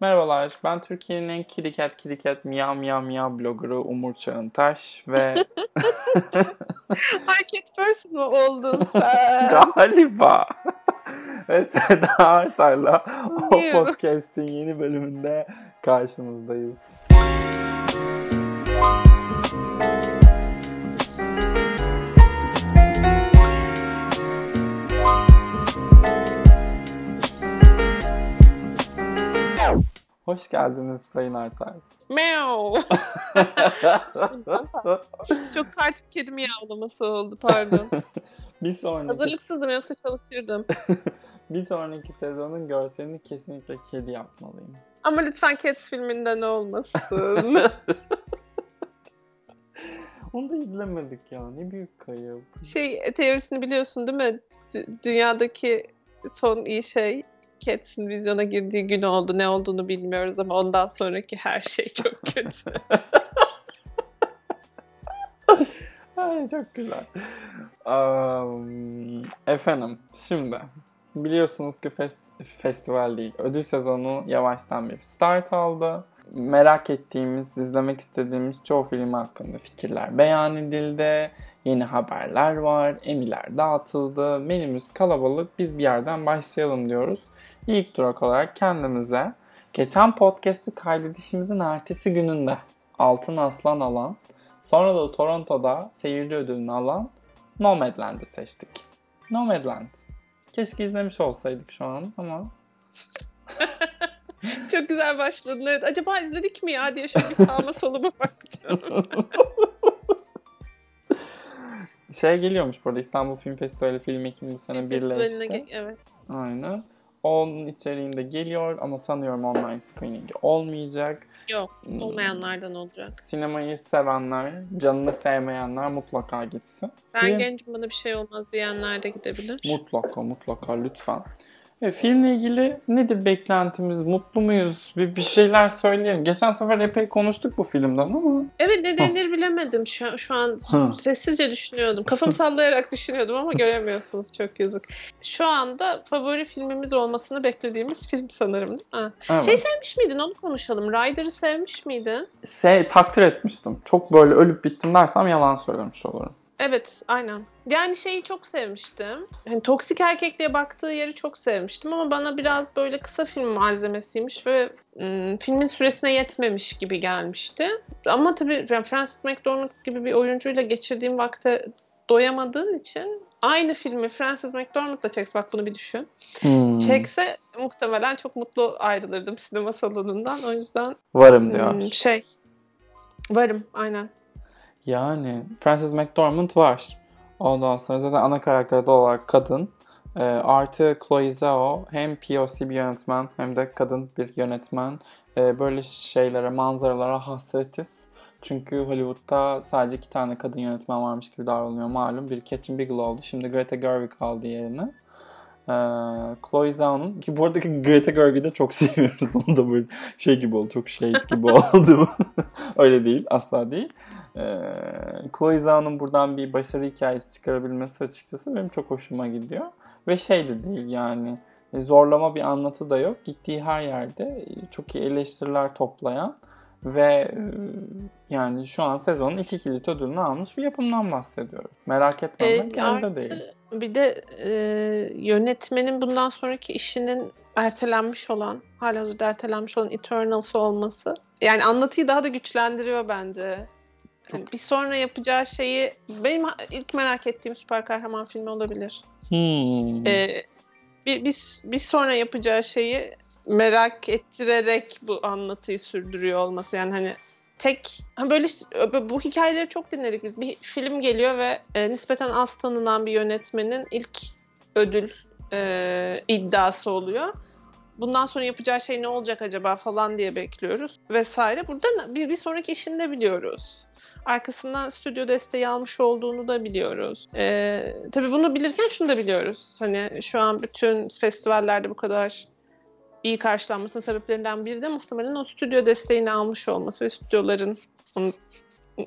Merhabalar, ben Türkiye'nin en kitty cat kitty cat miyav miyav miyav bloggerı Umur Çağıntaş ve Hareket person mu oldun sen? galiba ve Seda Artay'la o podcast'in yeni bölümünde karşınızdayız. Hoş geldiniz Sayın Artay. Meow. Çok sert bir kedi miyavlaması oldu pardon. bir sonraki Hazırlıksızdım yoksa çalışırdım. bir sonraki sezonun görselini kesinlikle kedi yapmalıyım. Ama lütfen Cats filminden olmasın. Onu da izlemedik ya. Ne büyük kayıp. şey teorisini biliyorsun değil mi? Dü- dünyadaki son iyi şey Cats'in vizyona girdiği gün oldu. Ne olduğunu bilmiyoruz ama ondan sonraki her şey çok kötü. Ay çok güzel. Am, efendim şimdi biliyorsunuz ki fest- festival değil ödül sezonu yavaştan bir start aldı. Merak ettiğimiz, izlemek istediğimiz çoğu film hakkında fikirler beyan edildi. Yeni haberler var, emiler dağıtıldı. Menümüz kalabalık, biz bir yerden başlayalım diyoruz. İlk durak olarak kendimize geçen podcast'ı kaydedişimizin ertesi gününde Altın Aslan alan Sonra da Toronto'da seyirci ödülünü alan Nomadland'ı seçtik. Nomadland. Keşke izlemiş olsaydık şu an ama çok güzel başladın. Evet. Acaba izledik mi ya diye şöyle bir sağıma soluma baktım. şey geliyormuş burada İstanbul Film Festivali film ekimi bu sene birleşti. Evet. Aynen. Onun içeriğinde geliyor ama sanıyorum online screening'i olmayacak. Yok. Hmm. Olmayanlardan olacak. Sinemayı sevenler, canını sevmeyenler mutlaka gitsin. Ben Film- gencim bana bir şey olmaz diyenler de gidebilir. Mutlaka mutlaka lütfen. E, filmle ilgili nedir beklentimiz? Mutlu muyuz? Bir, bir şeyler söyleyelim. Geçen sefer epey konuştuk bu filmden ama. Evet ne denir bilemedim. Şu, şu an Hı. sessizce düşünüyordum. Kafamı sallayarak düşünüyordum ama göremiyorsunuz çok yazık. Şu anda favori filmimiz olmasını beklediğimiz film sanırım mi? Evet. Şey sevmiş miydin onu konuşalım. Rider'ı sevmiş miydin? Se- takdir etmiştim. Çok böyle ölüp bittim dersem yalan söylemiş olurum. Evet aynen. Yani şeyi çok sevmiştim. Hani toksik erkekliğe baktığı yeri çok sevmiştim ama bana biraz böyle kısa film malzemesiymiş ve ım, filmin süresine yetmemiş gibi gelmişti. Ama tabii yani Francis McDormand gibi bir oyuncuyla geçirdiğim vakte doyamadığın için aynı filmi Francis McDormand da çekse bak bunu bir düşün. Hmm. Çekse muhtemelen çok mutlu ayrılırdım sinema salonundan. O yüzden Varım diyor. şey varım aynen. Yani Frances McDormand var. Ondan sonra zaten ana karakterde olarak kadın. E, artı Chloe Zhao hem POC bir yönetmen hem de kadın bir yönetmen. E, böyle şeylere, manzaralara hasretiz. Çünkü Hollywood'da sadece iki tane kadın yönetmen varmış gibi davranılıyor malum. Bir Catherine Bigelow'du. Şimdi Greta Gerwig aldı yerini. Ee, Chloe Zhao'nun ki bu aradaki Greta Gerwig'i de çok seviyoruz. Onu da böyle şey gibi oldu. Çok shade gibi oldu. Öyle değil. Asla değil. Ee, Chloe Zhao'nun buradan bir başarı hikayesi çıkarabilmesi açıkçası benim çok hoşuma gidiyor. Ve şey de değil yani e, zorlama bir anlatı da yok. Gittiği her yerde e, çok iyi eleştiriler toplayan ve e, yani şu an sezonun iki kilit ödülünü almış bir yapımdan bahsediyoruz. Merak etmemek E, elde değil. Bir de e, yönetmenin bundan sonraki işinin ertelenmiş olan, halihazırda ertelenmiş olan Eternals olması. Yani anlatıyı daha da güçlendiriyor bence. Yani bir sonra yapacağı şeyi benim ilk merak ettiğim süper kahraman filmi olabilir. Hmm. E, bir, bir, bir sonra yapacağı şeyi merak ettirerek bu anlatıyı sürdürüyor olması. Yani hani tek böyle bu hikayeleri çok dinledik biz. Bir film geliyor ve e, nispeten az tanınan bir yönetmenin ilk ödül e, iddiası oluyor. Bundan sonra yapacağı şey ne olacak acaba falan diye bekliyoruz vesaire. Burada bir, bir sonraki işini de biliyoruz. Arkasından stüdyo desteği almış olduğunu da biliyoruz. E, tabii bunu bilirken şunu da biliyoruz. Hani şu an bütün festivallerde bu kadar iyi karşılanmasının sebeplerinden biri de muhtemelen o stüdyo desteğini almış olması ve stüdyoların onun,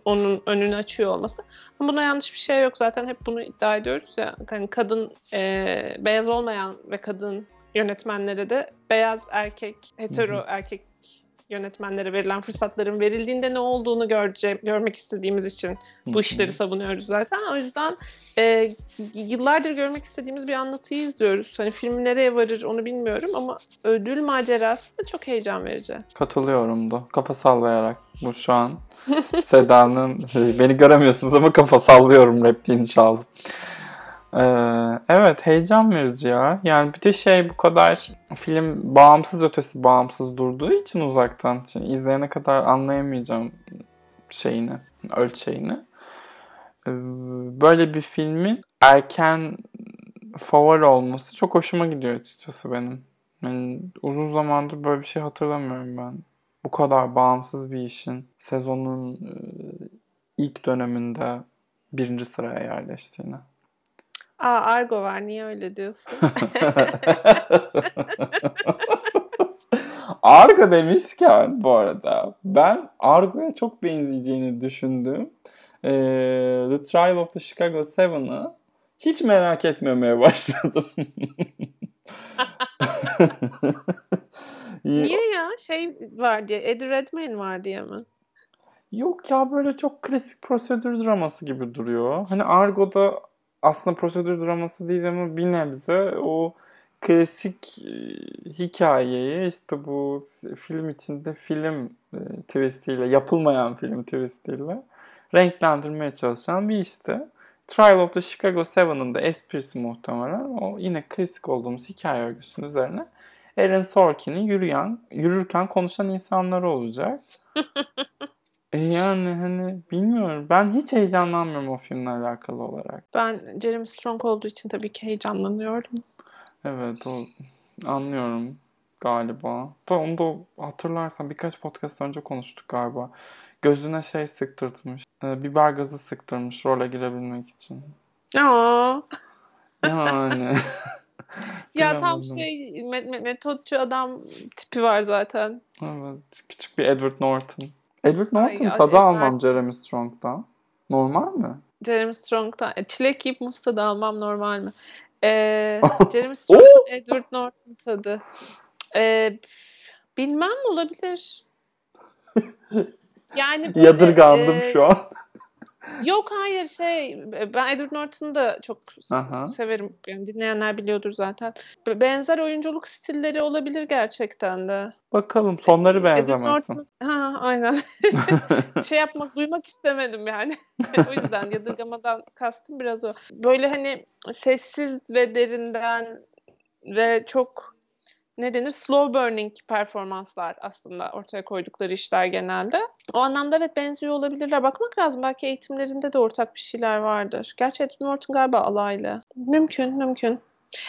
onun önünü açıyor olması. Ama buna yanlış bir şey yok zaten hep bunu iddia ediyoruz ya. Hani kadın e, beyaz olmayan ve kadın yönetmenlere de beyaz erkek, hetero erkek yönetmenlere verilen fırsatların verildiğinde ne olduğunu görece- görmek istediğimiz için bu işleri savunuyoruz zaten. O yüzden e, yıllardır görmek istediğimiz bir anlatıyı izliyoruz. Hani film nereye varır onu bilmiyorum ama ödül macerası da çok heyecan verici. Katılıyorum da. Kafa sallayarak bu şu an. Seda'nın şey, beni göremiyorsunuz ama kafa sallıyorum repliğini çaldım. Ee, evet heyecan verici ya. Yani bir de şey bu kadar film bağımsız ötesi bağımsız durduğu için uzaktan için izleyene kadar anlayamayacağım şeyini, ölçeğini. Ee, böyle bir filmin erken favori olması çok hoşuma gidiyor açıkçası benim. Yani uzun zamandır böyle bir şey hatırlamıyorum ben. Bu kadar bağımsız bir işin sezonun e, ilk döneminde birinci sıraya yerleştiğini. Aa Argo var niye öyle diyorsun? Argo demişken bu arada ben Argo'ya çok benzeyeceğini düşündüm. Ee, the Trial of the Chicago 7'ı hiç merak etmemeye başladım. niye ya? Şey var diye, Eddie Redmayne var diye mi? Yok ya böyle çok klasik prosedür draması gibi duruyor. Hani Argo'da aslında prosedür draması değil ama bir nebze o klasik e, hikayeyi işte bu film içinde film e, twistiyle yapılmayan film twistiyle renklendirmeye çalışan bir işte. Trial of the Chicago 7'ın da esprisi muhtemelen o yine klasik olduğumuz hikaye örgüsünün üzerine Aaron Sorkin'in yürüyen, yürürken konuşan insanları olacak. E yani hani bilmiyorum. Ben hiç heyecanlanmıyorum o filmle alakalı olarak. Ben Jeremy Strong olduğu için tabii ki heyecanlanıyorum. Evet o anlıyorum galiba. Da onu da hatırlarsan birkaç podcast önce konuştuk galiba. Gözüne şey sıktırtmış. e, biber gazı sıktırmış role girebilmek için. Aa. Yani. Ya tam şey me- me- metotçu adam tipi var zaten. Evet. Küçük bir Edward Norton. Edward Ay, Norton ya, tadı almam Jeremy Strong'dan. Normal mi? Jeremy Strong'dan. E, çilek yiyip muz tadı almam normal mi? Ee, Jeremy! Strong'dan Edward Norton tadı. Ee, bilmem olabilir. Yani böyle, Yadırgandım e, şu an. Yok hayır şey ben Edward Norton'u da çok Aha. severim. Yani dinleyenler biliyordur zaten. Benzer oyunculuk stilleri olabilir gerçekten de. Bakalım sonları Edward benzemesin. Norton. Ha aynen. şey yapmak, duymak istemedim yani. o yüzden yadırgamadan kastım biraz o. Böyle hani sessiz ve derinden ve çok ne denir slow burning performanslar aslında ortaya koydukları işler genelde. O anlamda evet benziyor olabilirler. Bakmak lazım. Belki eğitimlerinde de ortak bir şeyler vardır. Gerçi Edward Norton galiba alaylı. Mümkün, mümkün.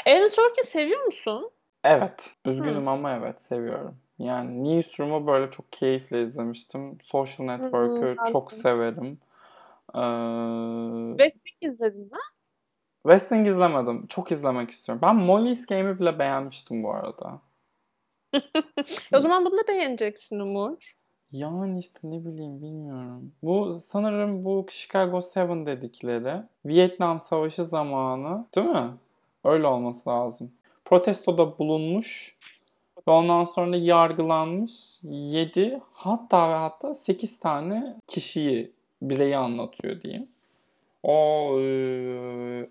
Aaron Sorkin seviyor musun? Evet. Üzgünüm ama evet seviyorum. Yani Newsroom'u böyle çok keyifle izlemiştim. Social Network'ı ben çok severim. Ee, West Wing izledin mi? West Wing izlemedim. Çok izlemek istiyorum. Ben Molly's Game'i bile beğenmiştim bu arada. O zaman bunu da beğeneceksin Umur. Yani işte ne bileyim bilmiyorum. Bu sanırım bu Chicago 7 dedikleri Vietnam Savaşı zamanı değil mi? Öyle olması lazım. Protestoda bulunmuş ve ondan sonra yargılanmış 7 hatta ve hatta 8 tane kişiyi, bireyi anlatıyor diyeyim. O e,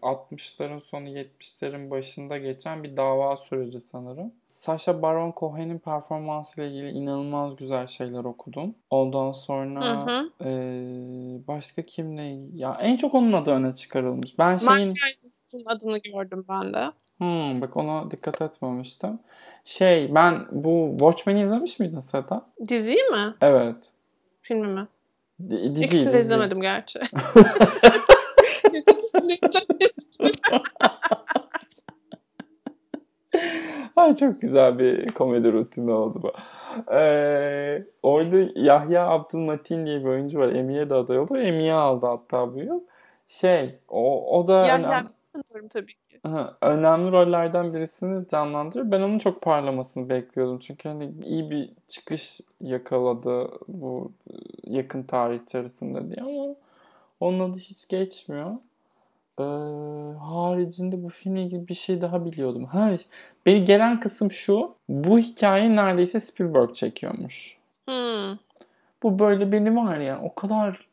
60'ların sonu 70'lerin başında geçen bir dava süreci sanırım. Sacha Baron Cohen'in performansı ile ilgili inanılmaz güzel şeyler okudum. Ondan sonra Hı hı. e, başka kimle ya en çok onun adı öne çıkarılmış. Ben şeyin adını gördüm ben de. Hmm, bak ona dikkat etmemiştim. Şey ben bu Watchmen'i izlemiş miydin Seda? Diziyi mi? Evet. Filmi mi? Di- dizi, İkisini dizi. izlemedim gerçi. Ay çok güzel bir komedi rutini oldu bu. Ee, orada Yahya Abdülmatin diye bir oyuncu var. Emmy'ye de aday oldu. Emmy'ye aldı hatta bu yıl. Şey, o, o da Ya, önem- ya, tanıyorum tabii ki. Önemli rollerden birisini canlandırıyor. Ben onun çok parlamasını bekliyordum. Çünkü hani iyi bir çıkış yakaladı bu e, yakın tarih içerisinde diye ama onun adı hiç geçmiyor. Ee, haricinde bu filmle ilgili bir şey daha biliyordum. Ha, beni gelen kısım şu. Bu hikaye neredeyse Spielberg çekiyormuş. Hmm. Bu böyle beni var ya o kadar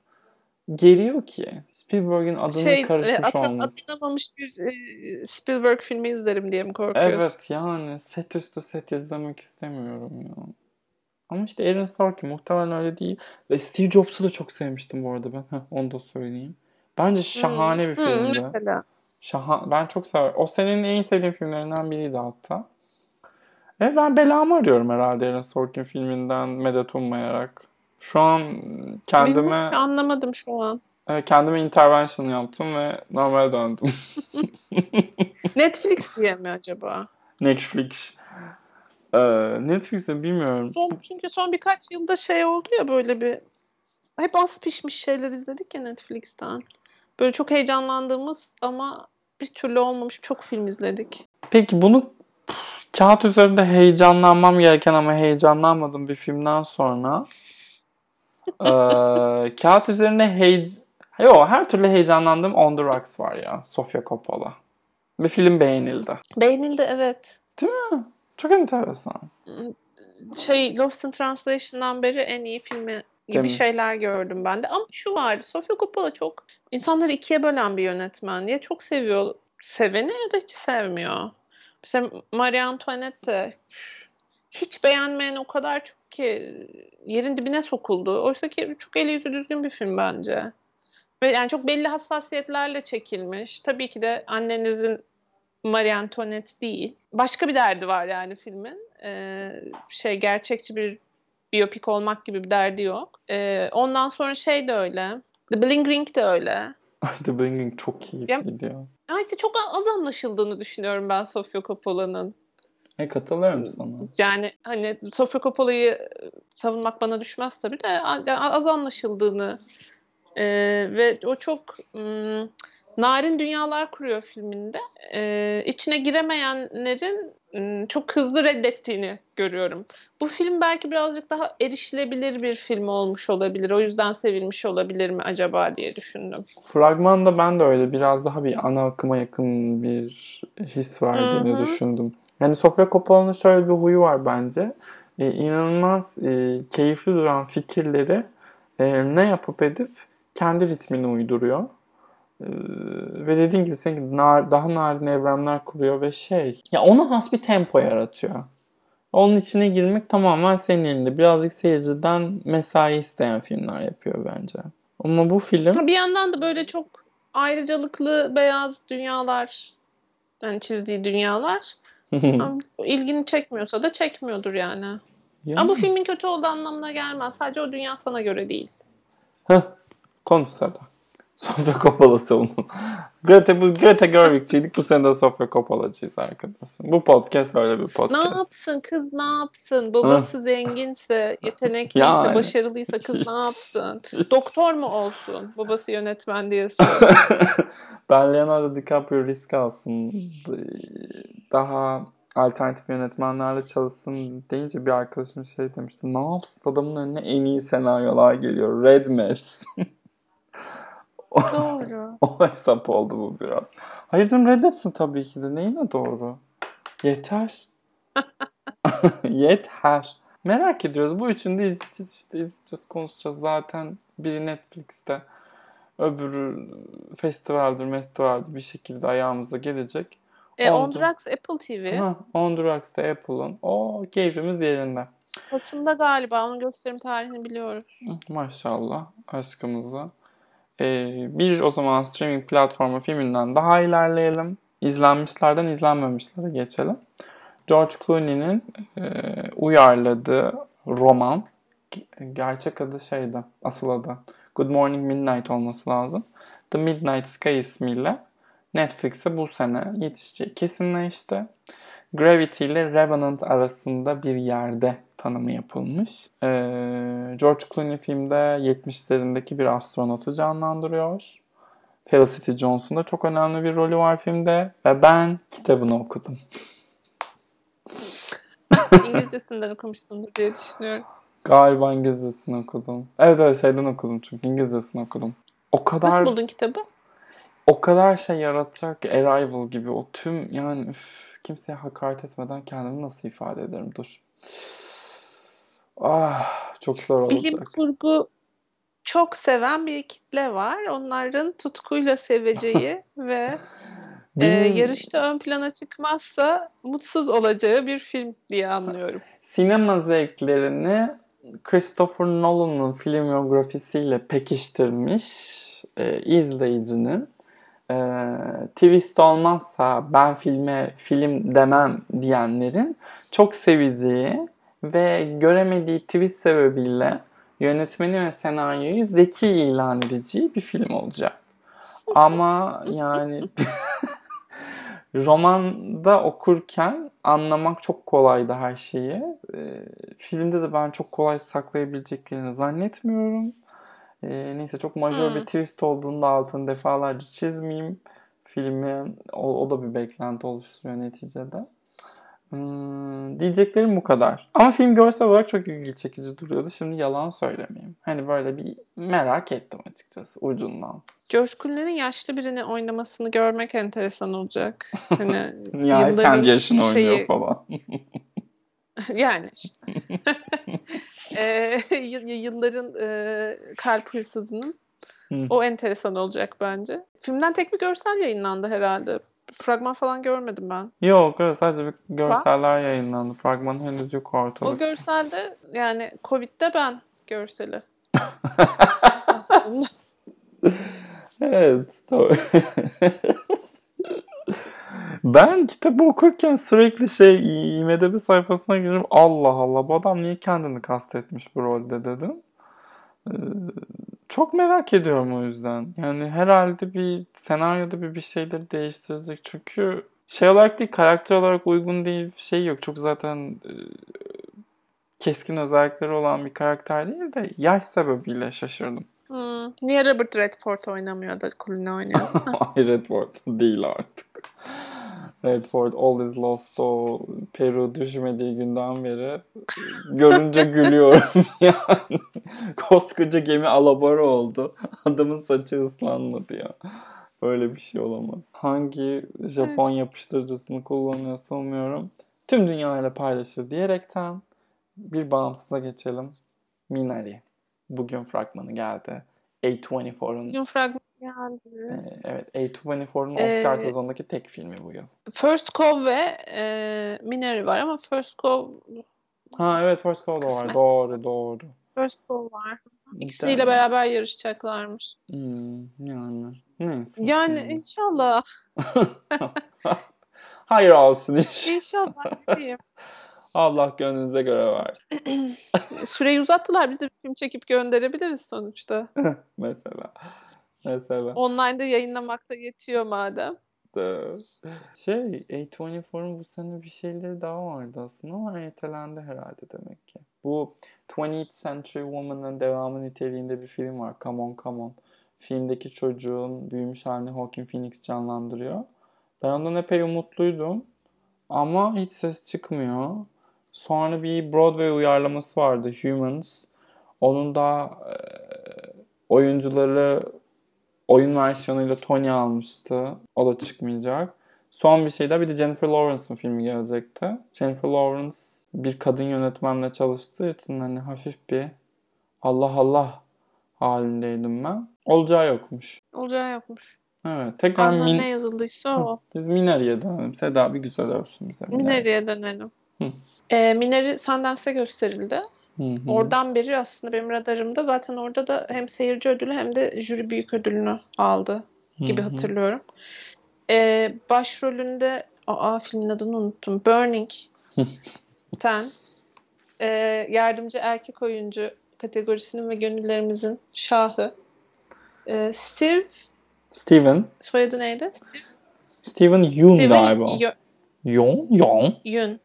geriyor ki Spielberg'in adını Şey, karışmış ata- olması. atanamamış bir e, Spielberg filmi izlerim diye mi korkuyorsun? Evet yani set üstü set izlemek istemiyorum ya. Ama işte Aaron Sorkin muhtemelen öyle değil. Ve Steve Jobs'u da çok sevmiştim bu arada ben. Heh, onu da söyleyeyim. Bence şahane bir Hmm, filmdi. mesela. Şaha ben çok severim. O senenin en sevdiğim filmlerinden biriydi hatta. Ve ben belamı arıyorum herhalde Aaron Sorkin filminden medet ummayarak. Şu an kendime Bilmiyorum anlamadım şu an. e, kendime intervention yaptım ve normale döndüm. Netflix diye mi acaba? Netflix. Ee, Netflix'te bilmiyorum. Son, çünkü son birkaç yılda şey oldu ya böyle bir hep az pişmiş şeyler izledik ya Netflix'ten. Böyle çok heyecanlandığımız ama bir türlü olmamış çok film izledik. Peki bunu kağıt üzerinde heyecanlanmam gereken ama heyecanlanmadığım bir filmden sonra eee kağıt üzerine heye... Yo, her türlü heyecanlandığım On The Rocks var ya. Sofia Coppola. Bir film beğenildi. Beğenildi evet. Çok enteresan. Şey Lost in Translation'dan beri en iyi filmi gibi Demiş. şeyler gördüm ben de. Ama şu vardı. Sofia Coppola çok insanları ikiye bölen bir yönetmen. Ya çok seviyor seveni ya da hiç sevmiyor. Mesela Marie Antoinette hiç beğenmeyen o kadar çok ki yerin dibine sokuldu. Oysa ki çok eli yüzü düzgün bir film bence. Ve yani çok belli hassasiyetlerle çekilmiş. Tabii ki de annenizin Marie Antoinette değil. Başka bir derdi var yani filmin. Ee, şey gerçekçi bir biyopik olmak gibi bir derdi yok. Ee, ondan sonra şey de öyle. The Bling Ring de öyle. The Bringing çok keyifliydi ya. Ya işte çok az anlaşıldığını düşünüyorum ben Sofia Coppola'nın. E katılıyorum sana. Yani hani Sofia Coppola'yı e, savunmak bana düşmez tabii de az anlaşıldığını e, ve o çok mm, narin dünyalar kuruyor filminde. E, içine giremeyenlerin mm, çok hızlı reddettiğini görüyorum. Bu film belki birazcık daha erişilebilir bir film olmuş olabilir. O yüzden sevilmiş olabilir mi acaba diye düşündüm. Fragmanda ben de öyle biraz daha bir ana akıma yakın bir his verdiğini Hı hı. düşündüm. Yani Sofia Coppola'nın şöyle bir huyu var bence. Ee, inanılmaz e, keyifli duran fikirleri e, ne yapıp edip kendi ritmini uyduruyor. Ee, ve dediğin gibi senin nar, daha narin evrenler kuruyor ve şey ya ona has bir tempo yaratıyor. Onun içine girmek tamamen senin elinde. Birazcık seyirciden mesai isteyen filmler yapıyor bence. Ama bu film bir yandan da böyle çok ayrıcalıklı beyaz dünyalar yani çizdiği dünyalar ilgini çekmiyorsa da çekmiyordur yani. Ya. Ama bu filmin kötü olduğu anlamına gelmez. Sadece o dünya sana göre değil. Heh, konuşsa da. Sofya Coppola savunun. Greta, bu Greta Gerwig'ciydik. Bu sene de Sofya Coppola'cıyız arkadaşım. Bu podcast öyle bir Ne podcast. yapsın kız ne yapsın? Babası zenginse, yetenekliyse, Yani. başarılıysa kız ne yapsın? hiç. Doktor mu olsun? Babası yönetmen diye ben Leonardo DiCaprio risk alsın. Daha alternatif yönetmenlerle çalışsın deyince bir arkadaşım şey demişti. Ne yapsın adamın önüne en iyi senaryolar geliyor. Red Mess. Doğru. o hesap oldu bu biraz. Hayır canım reddetsin tabii ki de. Neyine doğru? Yeter. Yeter. Merak ediyoruz. Bu üçünü de izleyeceğiz işte. izleyeceğiz, konuşacağız. Zaten biri Netflix'te. Öbürü festivaldir, festivaldir bir şekilde ayağımıza gelecek. E, On. Drugs Apple TV. Ha, On Drugs'ta Apple'ın. O keyfimiz yerinde. Kasım'da galiba. Onun gösterim tarihini biliyoruz. Maşallah aşkımıza. Ee, bir o zaman streaming platformu filminden daha ilerleyelim. İzlenmişlerden izlenmemişlere geçelim. George Clooney'nin e, uyarladığı roman ge- gerçek adı şeydi, asıl adı Good Morning Midnight olması lazım. The Midnight Sky ismiyle Netflix'e bu sene yetişeceği kesinleşti. Gravity ile Revenant arasında bir yerde tanımı yapılmış. Ee, George Clooney filmde 70'lerindeki bir astronotu canlandırıyor. Felicity Jones'un da çok önemli bir rolü var filmde ve ben kitabını okudum. İngilizcesinden okumuşsundur diye düşünüyorum. Galiba İngilizcesini okudum. Evet öyle şeyden okudum çünkü İngilizcesini okudum. O kadar Nasıl buldun kitabı? o kadar şey yaratacak ki Arrival gibi o tüm yani üf, kimseye hakaret etmeden kendimi nasıl ifade ederim dur. Ah çok zor olacak. Bilim kurgu çok seven bir kitle var. Onların tutkuyla seveceği ve e, yarışta ön plana çıkmazsa mutsuz olacağı bir film diye anlıyorum. Sinema zevklerini Christopher Nolan'ın filmografisiyle pekiştirmiş e, izleyicinin e, twist olmazsa ben filme film demem diyenlerin çok seveceği ve göremediği twist sebebiyle yönetmeni ve senaryoyu zeki ilan edeceği bir film olacak. Ama yani romanda okurken anlamak çok kolaydı her şeyi. E, filmde de ben çok kolay saklayabileceklerini zannetmiyorum. E, neyse çok majör hmm. bir twist olduğunda altını defalarca çizmeyeyim. Filmin o, o da bir beklenti oluşturuyor neticede. Hmm, diyeceklerim bu kadar. Ama film görsel olarak çok ilgi çekici duruyordu. Şimdi yalan söylemeyeyim. Hani böyle bir merak ettim açıkçası ucundan. George Clooney'nin yaşlı birini oynamasını görmek enteresan olacak. Hani yani kendi yaşını şeyi... oynuyor falan. yani işte. ee, yılların e, kalp hırsızının o enteresan olacak bence. Filmden tek bir görsel yayınlandı herhalde. Fragman falan görmedim ben. Yok evet sadece bir görseller yayınlandı. Fragman henüz yok ortada. O görselde yani Covid'de ben görseli. Evet. Doğru. ben kitabı okurken sürekli şey IMDB sayfasına girip Allah Allah bu adam niye kendini kastetmiş bu rolde dedim. Ee, çok merak ediyorum o yüzden. Yani herhalde bir senaryoda bir bir şeyleri değiştirecek. Çünkü şey olarak değil, karakter olarak uygun değil şey yok. Çok zaten e, keskin özellikleri olan bir karakter değil de yaş sebebiyle şaşırdım. Hmm. Niye Robert Redford oynamıyor da Clooney oynuyor? Ay Redford değil artık. Redford All is Lost o Peru düşmediği günden beri görünce gülüyorum yani. Koskoca gemi alabora oldu. Adamın saçı ıslanmadı ya. Öyle bir şey olamaz. Hangi Japon evet. yapıştırıcısını kullanıyorsa umuyorum. Tüm dünyayla paylaşır diyerekten bir bağımsıza geçelim. Minari. Bugün fragmanı geldi. A24'un Evet A24'un Oscar ee, sezonundaki tek filmi bu yıl. First Cove ve e, Minari var ama First Cove Ha evet First Cove da var. Doğru doğru. First Cove var. İkisiyle beraber yarışacaklarmış. Hmm, yani. Neyse. Yani şimdi. inşallah. Hayır olsun inşallah. İnşallah. Allah gönlünüze göre versin. Süreyi uzattılar. Biz de bir film çekip gönderebiliriz sonuçta. Mesela. Mesela. Online'da yayınlamakta yetiyor madem. Şey, A24'un bu sene bir şeyleri daha vardı aslında ama ertelendi herhalde demek ki. Bu 20th Century Woman'ın devamı niteliğinde bir film var. Come On Come On. Filmdeki çocuğun büyümüş halini Joaquin Phoenix canlandırıyor. Ben ondan epey umutluydum. Ama hiç ses çıkmıyor. Sonra bir Broadway uyarlaması vardı Humans. Onun da e, oyuncuları oyun versiyonuyla Tony almıştı. O da çıkmayacak. Son bir şey daha bir de Jennifer Lawrence'ın filmi gelecekti. Jennifer Lawrence bir kadın yönetmenle çalıştığı için hani hafif bir Allah Allah halindeydim ben. Olacağı yokmuş. Olacağı yokmuş. Evet. Tekrar min... ne yazıldıysa o. Biz Minari'ye dönelim. Seda bir güzel övsün bize. Minari'ye dönelim. Hı. E, Minari Sundance'da gösterildi. Hı hı. Oradan beri aslında benim radarımda zaten orada da hem seyirci ödülü hem de jüri büyük ödülünü aldı gibi hı hı. hatırlıyorum. Ee, başrolünde aa filmin adını unuttum. Burning Ten e, yardımcı erkek oyuncu kategorisinin ve gönüllerimizin şahı e, Steve Steven soyadı neydi? Steven Yeun galiba. Yeun? Yeun? Yeun.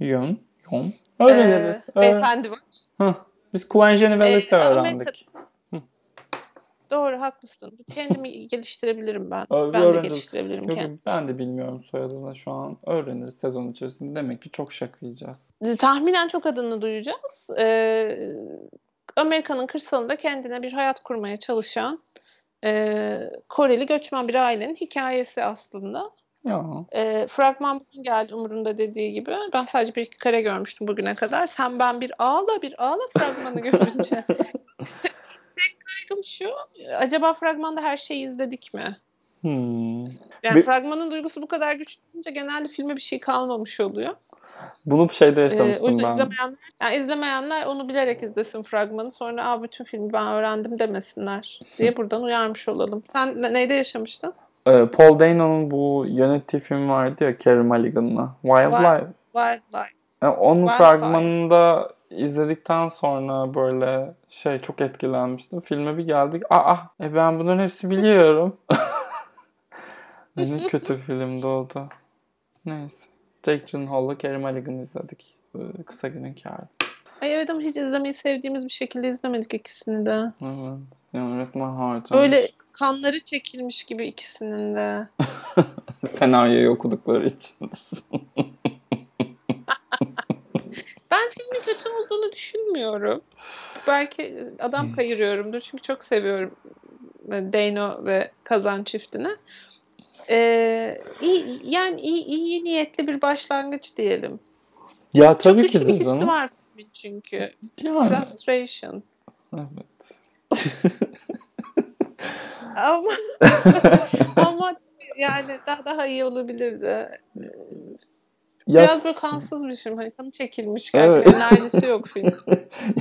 Yeun. Yeun. Öğreniriz. Ee, beyefendi var. Heh. Biz Kuven Geneveles'i ee, öğrendik. Doğru haklısın. Kendimi geliştirebilirim ben. Öyle ben öğreniriz. de geliştirebilirim Yok, kendimi. Ben de bilmiyorum soyadını şu an. Öğreniriz sezon içerisinde. Demek ki çok şakayacağız. Ee, tahminen çok adını duyacağız. Ee, Amerika'nın kırsalında kendine bir hayat kurmaya çalışan e, Koreli göçmen bir ailenin hikayesi aslında. Ya. E, fragman bugün geldi umurunda dediği gibi. Ben sadece bir iki kare görmüştüm bugüne kadar. Sen ben bir ağla bir ağla fragmanı görünce. Tek kaygım şu. Acaba fragmanda her şeyi izledik mi? Hmm. Yani Bir- fragmanın duygusu bu kadar güçlüyünce genelde filme bir şey kalmamış oluyor. Bunu bir şeyde Ee, yaşamıştım yüzden ben. izlemeyenler, yani izlemeyenler onu bilerek izlesin fragmanı. Sonra Aa, bütün filmi ben öğrendim demesinler diye buradan uyarmış olalım. Sen ne- neyde yaşamıştın? Ee, Paul Dano'nun bu yönettiği film vardı ya Carey Mulligan'la. Wildlife. Wildlife. Yani onun Wildfire. fragmanında izledikten sonra böyle şey çok etkilenmiştim. Filme bir geldik. Aa e ben bunların hepsi biliyorum. Ne kötü filmdi o da. Neyse. Jake Gyllenhaal'la Carey Mulligan izledik. Ee, Kısa günün kârı. Ay evet ama hiç izlemeyi sevdiğimiz bir şekilde izlemedik ikisini de. Evet. Yani resmen harcamış. Böyle kanları çekilmiş gibi ikisinin de. Senaryoyu okudukları için. Ben filmin kötü olduğunu düşünmüyorum. Belki adam kayırıyorumdur çünkü çok seviyorum Dano ve Kazan çiftini. Ee, iyi, yani iyi, iyi niyetli bir başlangıç diyelim. ya tabii çok ki de canım. var çünkü. Yani. Frustration. Evet. Ama ama yani daha daha iyi olabilirdi. Ya Biraz böyle s- kansız bir film. Hani kanı çekilmiş Evet. gerçekten. Enerjisi yok film.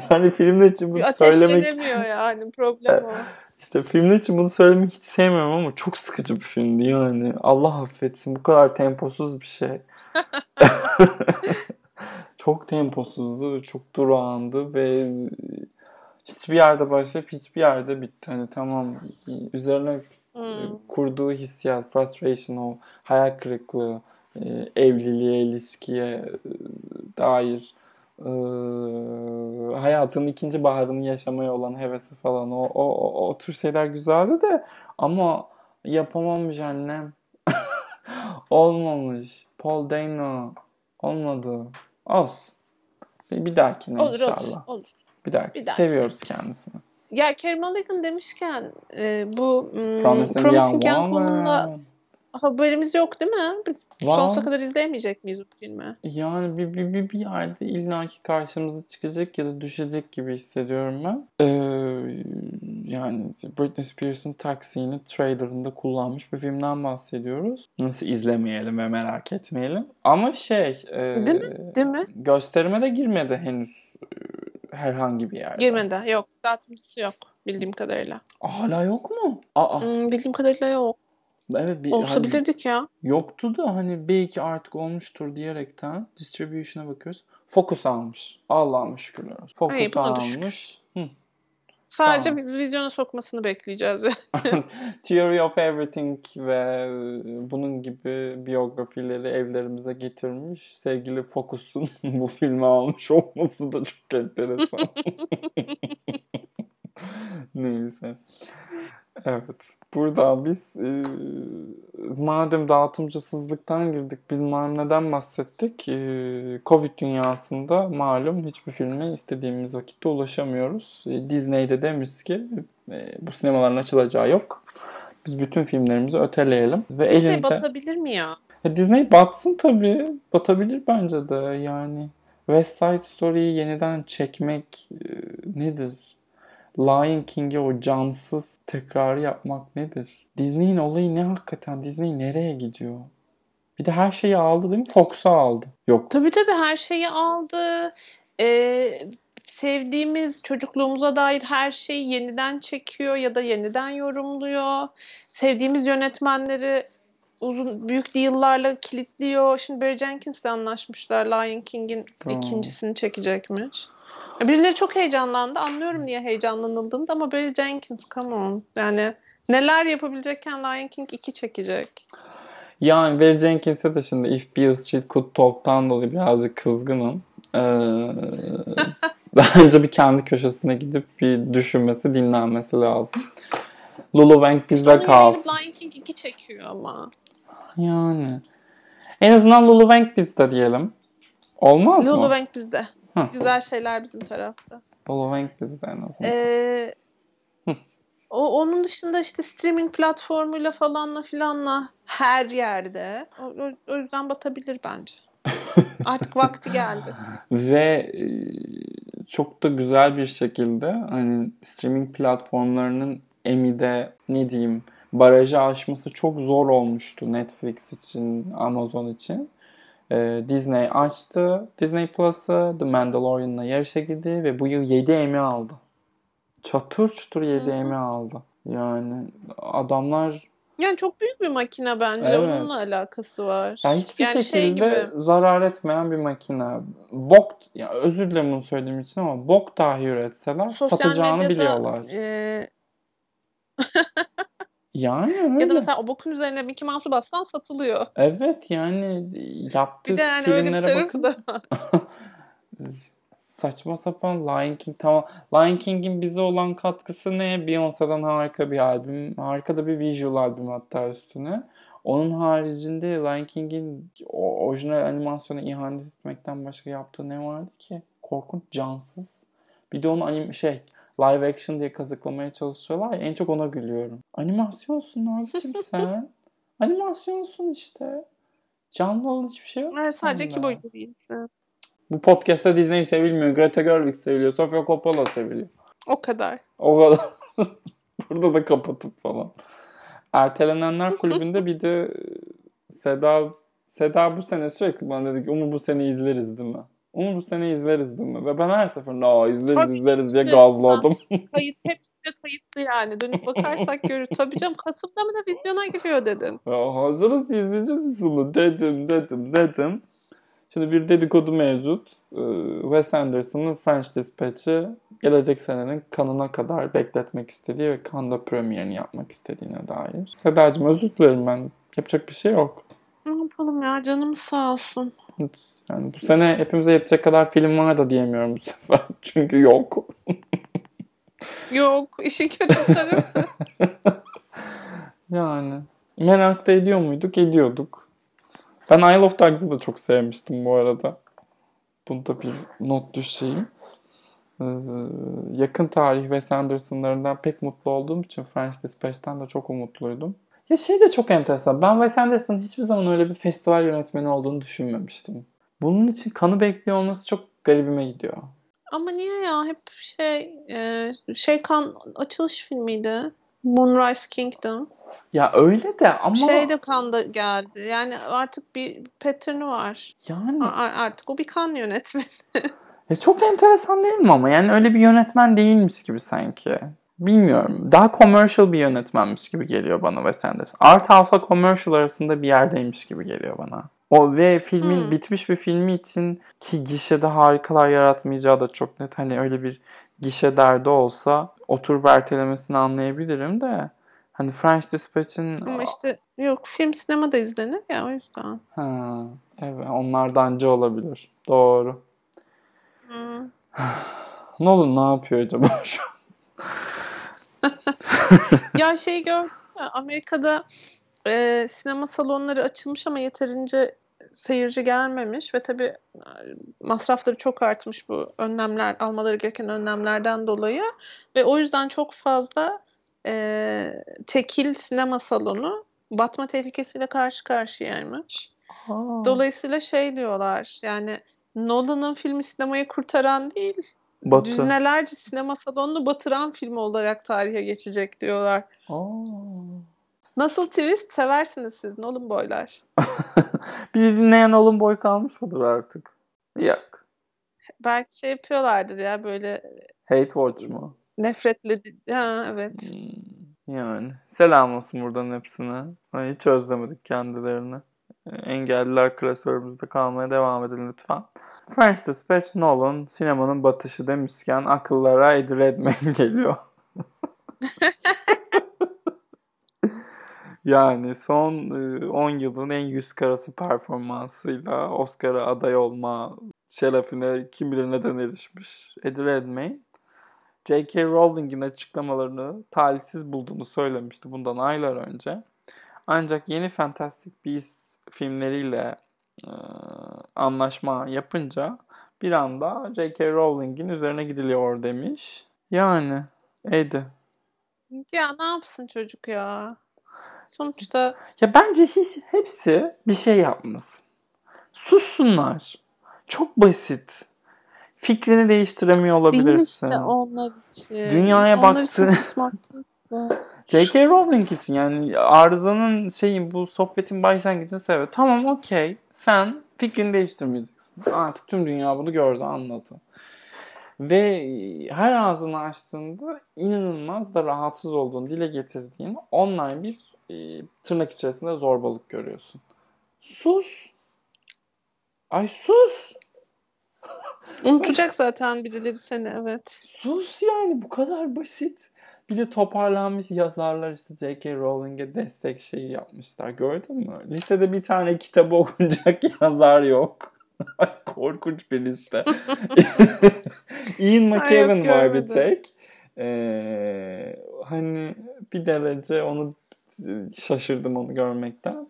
yani filmler için bunu Bir söylemek ateşlenemiyor yani. Problem o. işte filmler için bunu söylemek hiç sevmiyorum ama çok sıkıcı bir filmdi yani. Allah affetsin bu kadar temposuz bir şey. çok temposuzdu, çok durağandı ve hiçbir yerde başlayıp hiçbir yerde bitti. Hani tamam üzerine Hmm. kurduğu hissiyat, frustration, o hayal kırıklığı, e, evliliğe, ilişkiye e, dair e, hayatının ikinci baharını yaşamaya olan hevesi falan o, o, o, o tür şeyler güzeldi de ama yapamamış annem. Olmamış. Paul Dano olmadı. Olsun. Bir, bir dahakine Olur inşallah. olur. olur. Bir dahaki. Bir dahakine. Seviyoruz kendisini. Ya Carey Mulligan demişken e, bu hmm, Promising, Promising Young Woman'la Woman. haberimiz yok değil mi? Var. Sonsuza kadar izleyemeyecek miyiz bu filmi? Yani bir, bir, bir, bir yerde illaki karşımıza çıkacak ya da düşecek gibi hissediyorum ben. Ee, yani Britney Spears'ın Taxi'ni trailerında kullanmış bir filmden bahsediyoruz. Nasıl izlemeyelim ve merak etmeyelim. Ama şey... e, Değil mi? Değil mi? Gösterime de girmedi henüz herhangi bir yerde. Girmedi. Yok. Dağıtımcısı yok. Bildiğim kadarıyla. Hala yok mu? Aa, Hmm, bildiğim kadarıyla yok. evet bir, Olsa hani bilirdik ya. yoktu da hani belki artık olmuştur diyerekten distribution'a bakıyoruz. Focus almış. Allah'ıma şükürler olsun. Focus şükür. almış. Hı. Sadece Tamam. bir vizyona sokmasını bekleyeceğiz. Theory of Everything ve bunun gibi biyografileri evlerimize getirmiş. Sevgili Focus'un bu filmi almış olması da çok enteresan. Neyse. Evet. Buradan biz e, madem dağıtımcısızlıktan girdik bilmem neden bahsettik. E, Covid dünyasında malum hiçbir filme istediğimiz vakitte ulaşamıyoruz. E, Disney'de demiş ki e, bu sinemaların açılacağı yok. Biz bütün filmlerimizi öteleyelim. Ve Disney elinde... batabilir mi ya? E, Disney batsın tabii. Batabilir bence de yani. West Side Story'yi yeniden çekmek e, nedir? Lion King'e o cansız tekrarı yapmak nedir? Disney'in olayı ne hakikaten? Disney nereye gidiyor? Bir de her şeyi aldı değil mi? Fox'u aldı. Yok. Tabii tabii her şeyi aldı. Ee, sevdiğimiz çocukluğumuza dair her şeyi yeniden çekiyor ya da yeniden yorumluyor. Sevdiğimiz yönetmenleri uzun büyük yıllarla kilitliyor. Şimdi Barry Jenkins'le anlaşmışlar. Lion King'in Tamam. ikincisini çekecekmiş. Birileri çok heyecanlandı. Anlıyorum niye heyecanlanıldığını da ama Barry Jenkins come on. Yani neler yapabilecekken Lion King 2 çekecek. Yani Barry Jenkins'e de şimdi If Beale Street Could Talk'tan dolayı birazcık kızgınım. Ee, bence bir kendi köşesine gidip bir düşünmesi, dinlenmesi lazım. Lulu Wang bizde kalsın. Lion King 2 çekiyor ama. Yani. En azından Lulu Wang bizde diyelim. Olmaz Lulu mı? Wang bizde. Hı. Güzel şeyler bizim tarafta. Lulu Wang bizde en azından. Ee, Hı. o onun dışında işte streaming platformuyla falanla filanla her yerde. O, o, o yüzden batabilir bence. Artık vakti geldi. Ve e, çok da güzel bir şekilde hani streaming platformlarının Emmy'de ne diyeyim barajı aşması çok zor olmuştu Netflix için, Amazon için. Ee, Disney açtı. Disney Plus'ı The Mandalorian'la yarışa girdi ve bu yıl 7 Emmy aldı. Çatır çutur 7 Emmy aldı. Yani adamlar yani çok büyük bir makine bence. Evet. Onunla alakası var. Yani hiçbir yani şekilde şey gibi... zarar etmeyen bir makine. Bok, ya özür dilerim bunu söylediğim için ama bok dahi üretseler Sosyal satacağını medyada, biliyorlar. E... yani öyle. Ya da mesela o bokun üzerine Mickey Mouse'u bassan satılıyor. Evet yani yaptığı bir de yani filmlere öyle bir bakın. Da saçma sapan Lion King tamam. Lion King'in bize olan katkısı ne? Beyoncé'dan harika bir albüm. Harika da bir visual albüm hatta üstüne. Onun haricinde Lion King'in orijinal animasyona ihanet etmekten başka yaptığı ne vardı ki? Korkunç, cansız. Bir de onu anim şey live action diye kazıklamaya çalışıyorlar ya en çok ona gülüyorum. Animasyonsun abicim sen. Animasyonsun işte. Canlı olan hiçbir şey yok. Evet, sadece iki boyutlu değilsin. Bu podcast'ta Disney sevilmiyor. Greta Gerwig seviliyor. Sofia Coppola seviliyor. O kadar. O kadar. Burada da kapatıp falan. Ertelenenler kulübünde bir de Seda Seda bu sene sürekli bana dedi ki Umur bu sene izleriz değil mi? Umur bu sene izleriz değil mi? Ve ben her seferinde aa izleriz Tabii izleriz diye gazladım. Kayıt hepsi de kayıtlı yani. Dönüp bakarsak görür. Tabii canım Kasım'da mı da vizyona giriyor dedim. Ya hazırız izleyeceğiz bunu dedim dedim dedim. Şimdi bir dedikodu mevcut. Ee, Wes Anderson'ın French Dispatch'i gelecek senenin kanına kadar bekletmek istediği ve kanda premierini yapmak istediğine dair. Sedacığım özür dilerim ben. Yapacak bir şey yok. Ne yapalım ya canım sağ olsun. Hiç, yani bu sene hepimize yetecek kadar film var da diyemiyorum bu sefer. Çünkü yok. yok. işin kötü tarafı. yani merak da ediyor muyduk? Ediyorduk. Ben Isle of Dogs'ı da çok sevmiştim bu arada. Bunu da bir not düşeyim. Ee, yakın tarih Wes Anderson'larından pek mutlu olduğum için French Dispatch'ten de çok umutluydum. Ya şey de çok enteresan. Ben Wes Anderson'ın hiçbir zaman öyle bir festival yönetmeni olduğunu düşünmemiştim. Bunun için kanı bekliyor olması çok garibime gidiyor. Ama niye ya? Hep şey e, şey kan açılış filmiydi. Moonrise Kingdom. Ya öyle de ama... Şey de kanda geldi. Yani artık bir pattern'ı var. Yani... A- artık o bir kan yönetmeni. ya çok enteresan değil mi ama? Yani öyle bir yönetmen değilmiş gibi sanki. Bilmiyorum. Daha commercial bir yönetmenmiş gibi geliyor bana Wes Anderson. Art House'la commercial arasında bir yerdeymiş gibi geliyor bana. O ve filmin hmm. bitmiş bir filmi için ki gişede harikalar yaratmayacağı da çok net. Hani öyle bir gişe derdi olsa oturup ertelemesini anlayabilirim de hani French Dispatch'in ama işte yok film sinemada izlenir ya o yüzden. Ha, evet onlardanca olabilir. Doğru. Hmm. ne olur ne yapıyor acaba şu? ya şey gör Amerika'da e, sinema salonları açılmış ama yeterince seyirci gelmemiş ve tabii e, masrafları çok artmış bu önlemler almaları gereken önlemlerden dolayı ve o yüzden çok fazla e, tekil sinema salonu batma tehlikesiyle karşı karşıyaymış. Aa. Dolayısıyla şey diyorlar yani Nolan'ın filmi sinemayı kurtaran değil Batı. düzinelerce sinema salonunu batıran film olarak tarihe geçecek diyorlar. Aa. Nasıl twist seversiniz siz Nolan boylar? Bizi dinleyen Nolan boy kalmış mıdır artık? Yok. Belki şey yapıyorlardır ya böyle. Hate watch mu? Nefretle. Ha evet. Hmm, yani. Selam olsun buradan hepsine. Hiç özlemedik kendilerini. Engelliler klasörümüzde kalmaya devam edin lütfen. French Dispatch Nolan sinemanın batışı demişken akıllara Eddie Redmayne geliyor. Yani son 10 yılın en yüz karası performansıyla Oscar'a aday olma şerefine kim bilir neden erişmiş Eddie Redmayne. J.K. Rowling'in açıklamalarını talihsiz bulduğunu söylemişti bundan aylar önce. Ancak yeni Fantastic Beasts filmleriyle e, anlaşma yapınca bir anda J.K. Rowling'in üzerine gidiliyor demiş. Yani Eddie Ya ne yapsın çocuk ya? Sonuçta Ya bence hiç hepsi bir şey yapmasın. Sussunlar. Çok basit. Fikrini değiştiremiyor değil olabilirsin. işte onlar için. Dünyaya onlar baktı. için. J.K. Rowling için yani arızanın şeyin bu sohbetin başlangıcını sebebi. Tamam okey sen fikrini değiştirmeyeceksin. Artık tüm dünya bunu gördü anladı. Ve her ağzını açtığında inanılmaz da rahatsız olduğunu dile getirdiğin online bir e, tırnak içerisinde zorbalık görüyorsun. Sus. Ay sus. Unutacak zaten birileri seni evet. Sus yani bu kadar basit. Bir de toparlanmış yazarlar işte J.K. Rowling'e destek şeyi yapmışlar. Gördün mü? Listede bir tane kitabı okunacak yazar yok. Korkunç bir liste. Ian McKellen var bir tek. Ee, hani bir derece onu şaşırdım onu görmekten.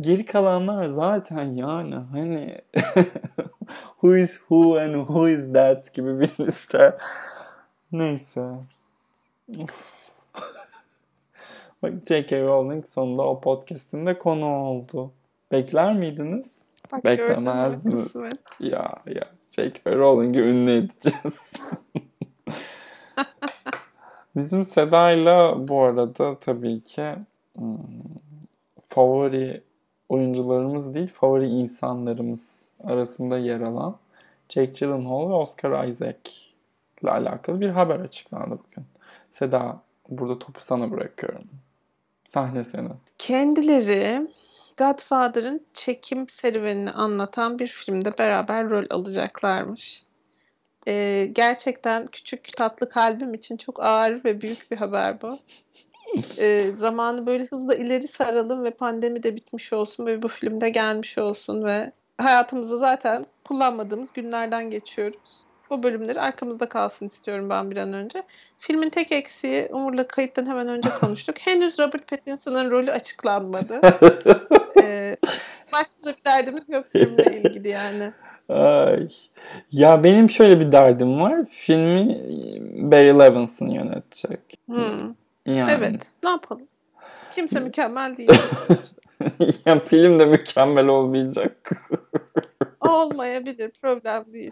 Geri kalanlar zaten yani hani who is who and who is that gibi bir liste. Neyse. Bak J.K. Rowling sonunda o podcast'in de konu oldu. Bekler miydiniz? Bak, Beklemezdiniz. Ya ya J.K. Rowling'i ünlü edeceğiz. Bizim Seda'yla bu arada tabii ki hmm, favori oyuncularımız değil, favori insanlarımız arasında yer alan Jake Gyllenhaal ve Oscar Isaac ile alakalı bir haber açıklandı bugün. Seda burada topu sana bırakıyorum. Sahne senin. Kendileri Godfather'ın çekim serüvenini anlatan bir filmde beraber rol alacaklarmış. Ee, gerçekten küçük tatlı kalbim için çok ağır ve büyük bir haber bu. Ee, zamanı böyle hızla ileri saralım ve pandemi de bitmiş olsun ve bu filmde gelmiş olsun ve hayatımızda zaten kullanmadığımız günlerden geçiyoruz. Bu bölümleri arkamızda kalsın istiyorum ben bir an önce. Filmin tek eksiği Umur'la kayıttan hemen önce konuştuk. Henüz Robert Pattinson'ın rolü açıklanmadı. Ee, başka da bir derdimiz yok filmle ilgili yani. Ay. Ya benim şöyle bir derdim var. Filmi Barry Levinson yönetecek. Hmm. Yani. Evet. Ne yapalım? Kimse mükemmel değil. ya film de mükemmel olmayacak. Olmayabilir. Problem değil.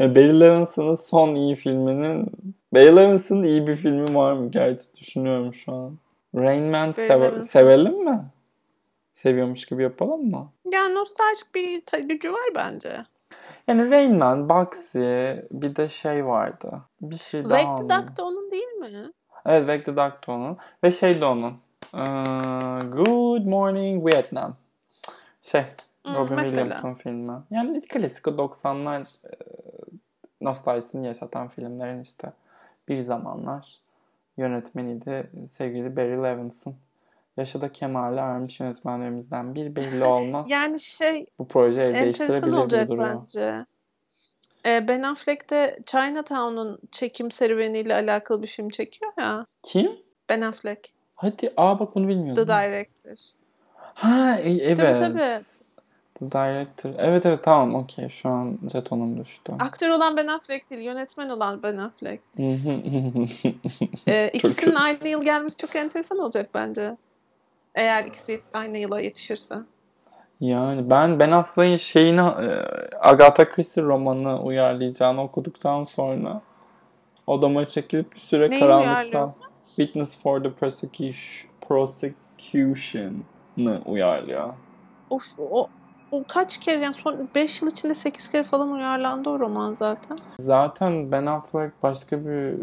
Barry Levinson'ın son iyi filminin Barry Levinson'ın iyi bir filmi var mı? Gerçi düşünüyorum şu an. Rain Man seve- sevelim mi? Seviyormuş gibi yapalım mı? Yani nostaljik bir ta- gücü var bence. Yani Rain Man, Bugsy, bir de şey vardı. Bir şey daha Wake the oldu. Duck da onun değil mi? Evet, Wake the Duck da onun. Ve şey de onun. Ee, Good Morning Vietnam. Şey, Hmm, Robin mesela. Williams'ın filmi. Yani klasik o 90'lar e, nostaljisini yaşatan filmlerin işte bir zamanlar yönetmeniydi sevgili Barry Levinson. Yaşı da kemale ermiş yönetmenlerimizden bir belli olmaz. Yani şey Bu proje el değiştirebilir olacak duruyor. bence. Ee, Ben Affleck de Chinatown'un çekim serüveniyle alakalı bir film çekiyor ya. Kim? Ben Affleck. Hadi aa bak bunu The bilmiyordum. Director. Ha e- evet. tabii. The Director. Evet evet tamam okey şu an jetonum düştü. Aktör olan Ben Affleck değil, yönetmen olan Ben Affleck. Ee, ikisinin aynı yıl gelmesi çok enteresan olacak bence. Eğer ikisi aynı yıla yetişirse. Yani ben Ben Affleck'in şeyini e, Agatha Christie romanını uyarlayacağını okuduktan sonra odama çekilip bir süre Neyi karanlıktan uyarlıyor? Witness for the Prosecution Prosecution'ı uyarlıyor. Of o, o kaç kere yani son 5 yıl içinde 8 kere falan uyarlandı o roman zaten. Zaten Ben Affleck başka bir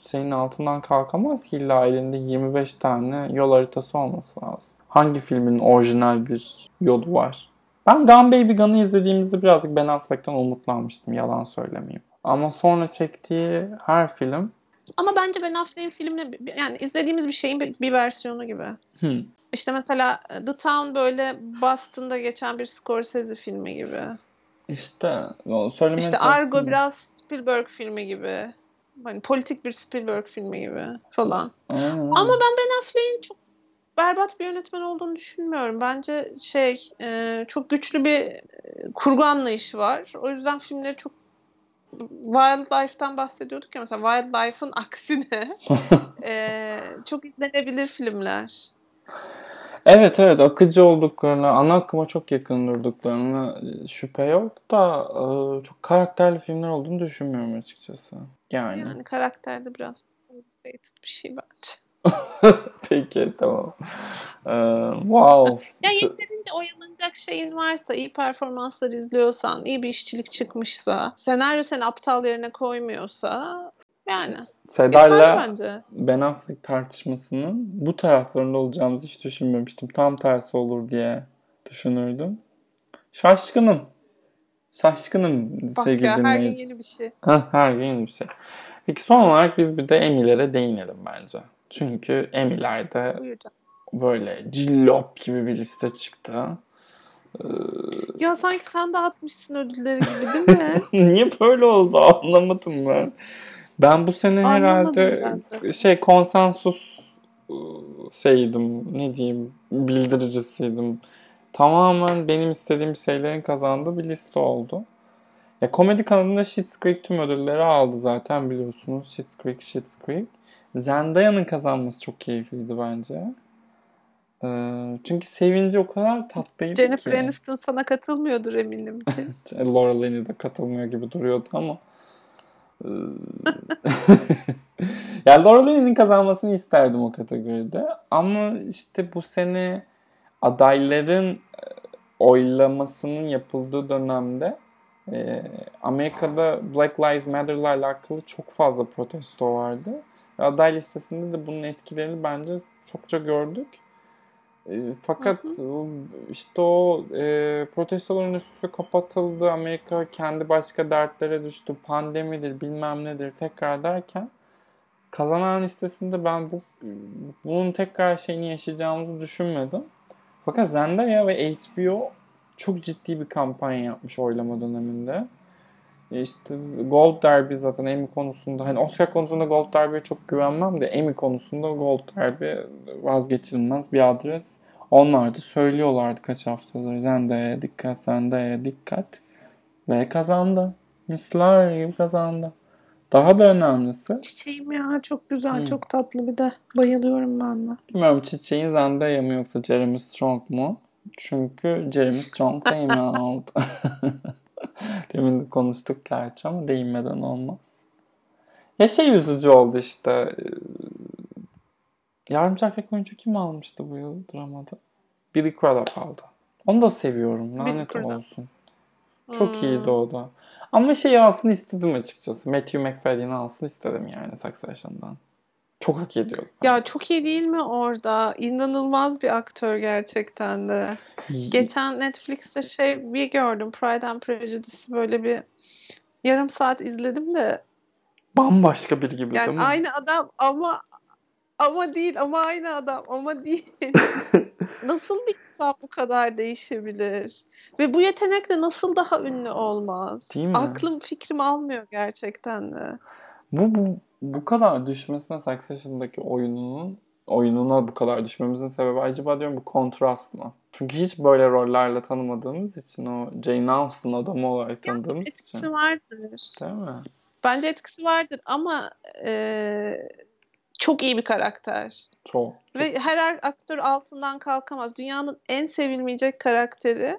şeyin altından kalkamaz ki illa elinde 25 tane yol haritası olması lazım. Hangi filmin orijinal bir yolu var? Ben Gun Baby Gun'ı izlediğimizde birazcık Ben Affleck'ten umutlanmıştım yalan söylemeyeyim. Ama sonra çektiği her film Ama bence Ben Affleck'in filmine yani izlediğimiz bir şeyin bir, bir versiyonu gibi. hmm, İşte mesela The Town böyle Boston'da geçen bir Scorsese filmi gibi. işte söylemeye İşte Argo biraz Spielberg filmi gibi. Hani politik bir Spielberg filmi gibi falan. Aynen. Ama ben Ben Affleck'in çok berbat bir yönetmen olduğunu düşünmüyorum. Bence şey e, çok güçlü bir e, kurgu anlayışı var. O yüzden filmleri çok Wildlife'dan bahsediyorduk ya mesela Wildlife'ın aksine e, çok izlenebilir filmler. Evet evet akıcı olduklarına, ana akıma çok yakın durduklarına şüphe yok da e, çok karakterli filmler olduğunu düşünmüyorum açıkçası. Yani. Yani karakterde biraz bir şey bence. Peki tamam. Ee, wow. Ya yeterince oyalanacak şeyin varsa, iyi performanslar izliyorsan, iyi bir işçilik çıkmışsa, senaryo seni aptal yerine koymuyorsa yani. Seda'yla Ben Affleck tartışmasının bu taraflarında olacağımızı hiç düşünmemiştim. Tam tersi olur diye düşünürdüm. Şaşkınım. Şaşkınım Bak sevgili ya, dinleyici. her gün yeni bir şey. Heh, her gün yeni bir şey. Peki son olarak biz bir de Emmy'lere değinelim bence. Çünkü Emmy'lerde böyle cillop gibi bir liste çıktı. Ee... Ya sanki sen dağıtmışsın ödülleri gibi değil mi? Niye böyle oldu anlamadım ben. Ben bu sene Anlamadım herhalde şey konsensus ıı, şeydim ne diyeyim bildiricisiydim. Tamamen benim istediğim şeylerin kazandığı bir liste oldu. Ya komedi kanalında Schitt's Creek tüm ödülleri aldı zaten biliyorsunuz. Schitt's Creek, Schitt's Creek. Zendaya'nın kazanması çok keyifliydi bence. Ee, çünkü sevinci o kadar tatlıydı Jennifer ki. Jennifer Aniston sana katılmıyordur eminim ki. Laura Linney de katılmıyor gibi duruyordu ama. Ee, yani Laura Linney'nin kazanmasını isterdim o kategoride. Ama işte bu sene adayların e, oylamasının yapıldığı dönemde e, Amerika'da Black Lives Matter'la alakalı çok fazla protesto vardı. Aday listesinde de bunun etkilerini bence çokça gördük. E, fakat hı hı. işte o e, protestoların üstü kapatıldı. Amerika kendi başka dertlere düştü. Pandemidir bilmem nedir tekrar derken kazanan listesinde ben bu bunun tekrar şeyini yaşayacağımızı düşünmedim. Fakat Zendaya ve HBO çok ciddi bir kampanya yapmış oylama döneminde. İşte Gold Derby zaten Emmy konusunda hani Oscar konusunda Gold Derby'ye çok güvenmem de Emmy konusunda Gold Derby vazgeçilmez bir adres. Onlar da söylüyorlardı kaç haftadır Zendaya dikkat Zendaya dikkat ve kazandı. Misler gibi kazandı. Daha da önemlisi. Çiçeğim ya çok güzel hmm. çok tatlı bir de bayılıyorum ben de. Bilmiyorum çiçeğin Zendaya mı yoksa Jeremy Strong mu? Çünkü Jeremy Strong da Emmy aldı. Demin de konuştuk gerçi ama değinmeden olmaz. Ya şey üzücü oldu işte. E, yardımcı erkek oyuncu kim almıştı bu yıl dramada? Billy Crudup aldı. Onu da seviyorum. Lanet olsun. Çok hmm. iyiydi o da. Ama şey alsın istedim açıkçası. Matthew McFadden'i alsın istedim yani Succession'dan. Çok hak ediyor. Ya çok iyi değil mi orada? İnanılmaz bir aktör gerçekten de. Geçen Netflix'te şey bir gördüm. Pride and Prejudice böyle bir yarım saat izledim de bambaşka bir gibi yani değil mi? aynı adam ama ama değil ama aynı adam ama değil. nasıl bir insan bu kadar değişebilir? Ve bu yetenekle nasıl daha ünlü olmaz? Değil mi? Aklım fikrim almıyor gerçekten de. Bu, bu bu kadar düşmesine Succession'daki oyununun oyununa bu kadar düşmemizin sebebi acaba diyorum bu kontrast mı? Çünkü hiç böyle rollerle tanımadığımız için o Jane Austen adamı olarak tanıdığımız etkisi için. Etkisi vardır. Değil mi? Bence etkisi vardır ama e, çok iyi bir karakter. Çok, çok. Ve her aktör altından kalkamaz. Dünyanın en sevilmeyecek karakteri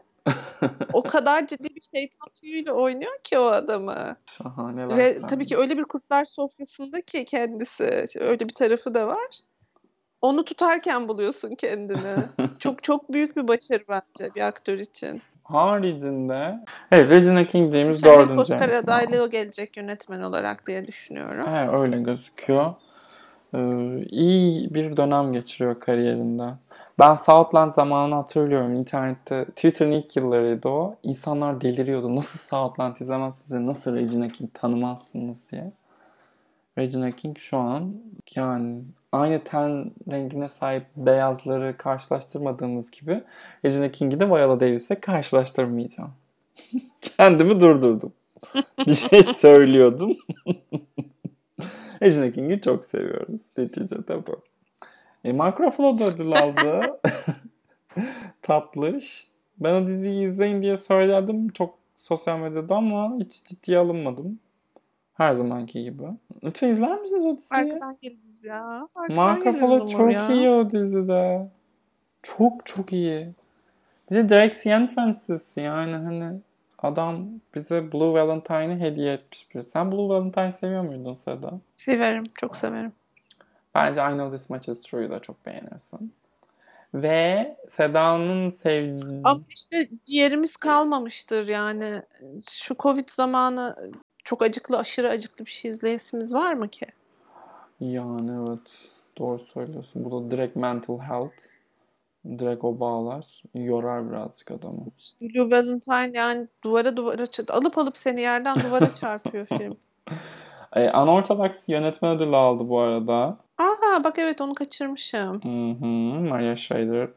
o kadar ciddi bir şeytan tüyüyle oynuyor ki o adamı. Şahane. Ve sen. tabii ki öyle bir kurtlar sofrasında ki kendisi öyle bir tarafı da var. Onu tutarken buluyorsun kendini. çok çok büyük bir başarı bence bir aktör için. Haricinde evet Regina King James dördüncü. Oscar adaylığı gelecek yönetmen olarak diye düşünüyorum. Evet öyle gözüküyor. Ee, iyi bir dönem geçiriyor kariyerinde. Ben Southland zamanını hatırlıyorum internette. Twitter'ın ilk yıllarıydı o. İnsanlar deliriyordu. Nasıl Southland izlemezsiniz, nasıl Regina King tanımazsınız diye. Regina King şu an yani aynı ten rengine sahip beyazları karşılaştırmadığımız gibi Regina King'i de Viola Davis'e karşılaştırmayacağım. Kendimi durdurdum. Bir şey söylüyordum. Regina King'i çok seviyoruz. Neticede bu. E, Mark Ruffalo da ödül aldı. Tatlış. Ben o diziyi izleyin diye söyledim çok sosyal medyada ama hiç ciddiye alınmadım. Her zamanki gibi. Lütfen izler misiniz o diziyi? Arkadan geliriz ya. Arkadan Mark Ruffalo çok ya. iyi o dizide. Çok çok iyi. Bir de Derek Cianfrance dizisi yani hani adam bize Blue Valentine'ı hediye etmiş bir. Sen Blue Valentine seviyor muydun Seda? Severim. Çok severim. Bence I Know This Much Is True'yu da çok beğenirsin. Ve Seda'nın sevdiği... Ama işte ciğerimiz kalmamıştır yani. Şu Covid zamanı çok acıklı, aşırı acıklı bir şey izleyesimiz var mı ki? Yani evet. Doğru söylüyorsun. Bu da direkt mental health. Direkt o bağlar. Yorar birazcık adamı. Blue Valentine yani duvara duvara alıp alıp seni yerden duvara çarpıyor film. E, Unorthodox yönetmen ödülü aldı bu arada. Aa bak evet onu kaçırmışım. Hı hı. Maria Schrader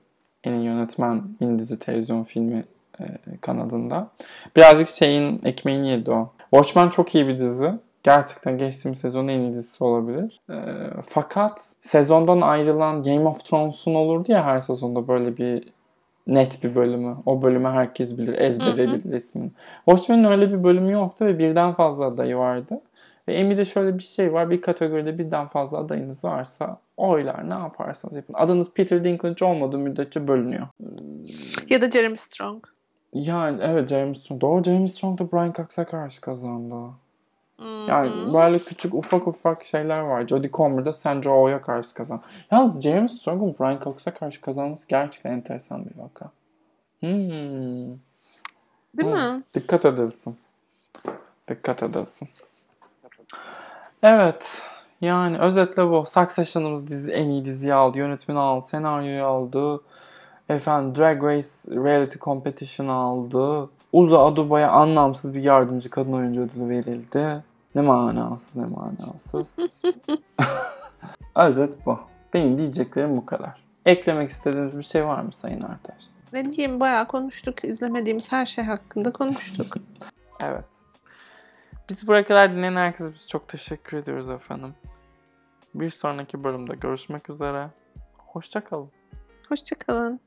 en iyi yönetmen mini dizi televizyon filmi e, kanadında. Birazcık şeyin ekmeğini yedi o. Watchmen çok iyi bir dizi. Gerçekten geçtiğimiz sezonun en iyi dizisi olabilir. E, fakat sezondan ayrılan Game of Thrones'un olurdu ya her sezonda böyle bir net bir bölümü. O bölümü herkes bilir, ezbere bilir ismini. Watchmen'in öyle bir bölümü yoktu ve birden fazla adayı vardı. Ve Emmy'de şöyle bir şey var. Bir kategoride birden fazla adayınız varsa oylar ne yaparsanız yapın. Adınız Peter Dinklage olmadığı müddetçe bölünüyor. Ya da Jeremy Strong. Yani evet Jeremy Strong. Doğru Jeremy Strong da Brian Cox'a karşı kazandı. Hmm. Yani böyle küçük ufak ufak şeyler var. Jodie Comer da Sandra Oh'ya karşı kazandı. Yalnız Jeremy Strong'un Brian Cox'a karşı kazanması gerçekten enteresan bir vaka. Hmm. Değil Hı. mi? Dikkat edilsin. Dikkat edilsin. Evet. Yani özetle bu. Succession'ımız dizi en iyi diziyi aldı. Yönetmeni aldı. Senaryoyu aldı. Efendim Drag Race Reality Competition aldı. Uza Aduba'ya anlamsız bir yardımcı kadın oyuncu ödülü verildi. Ne manasız ne manasız. Özet bu. Benim diyeceklerim bu kadar. Eklemek istediğiniz bir şey var mı Sayın Arter? Ne diyeyim bayağı konuştuk. İzlemediğimiz her şey hakkında konuştuk. Evet. Bizi buraya kadar dinleyen herkese biz çok teşekkür ediyoruz efendim. Bir sonraki bölümde görüşmek üzere. Hoşçakalın. Hoşçakalın.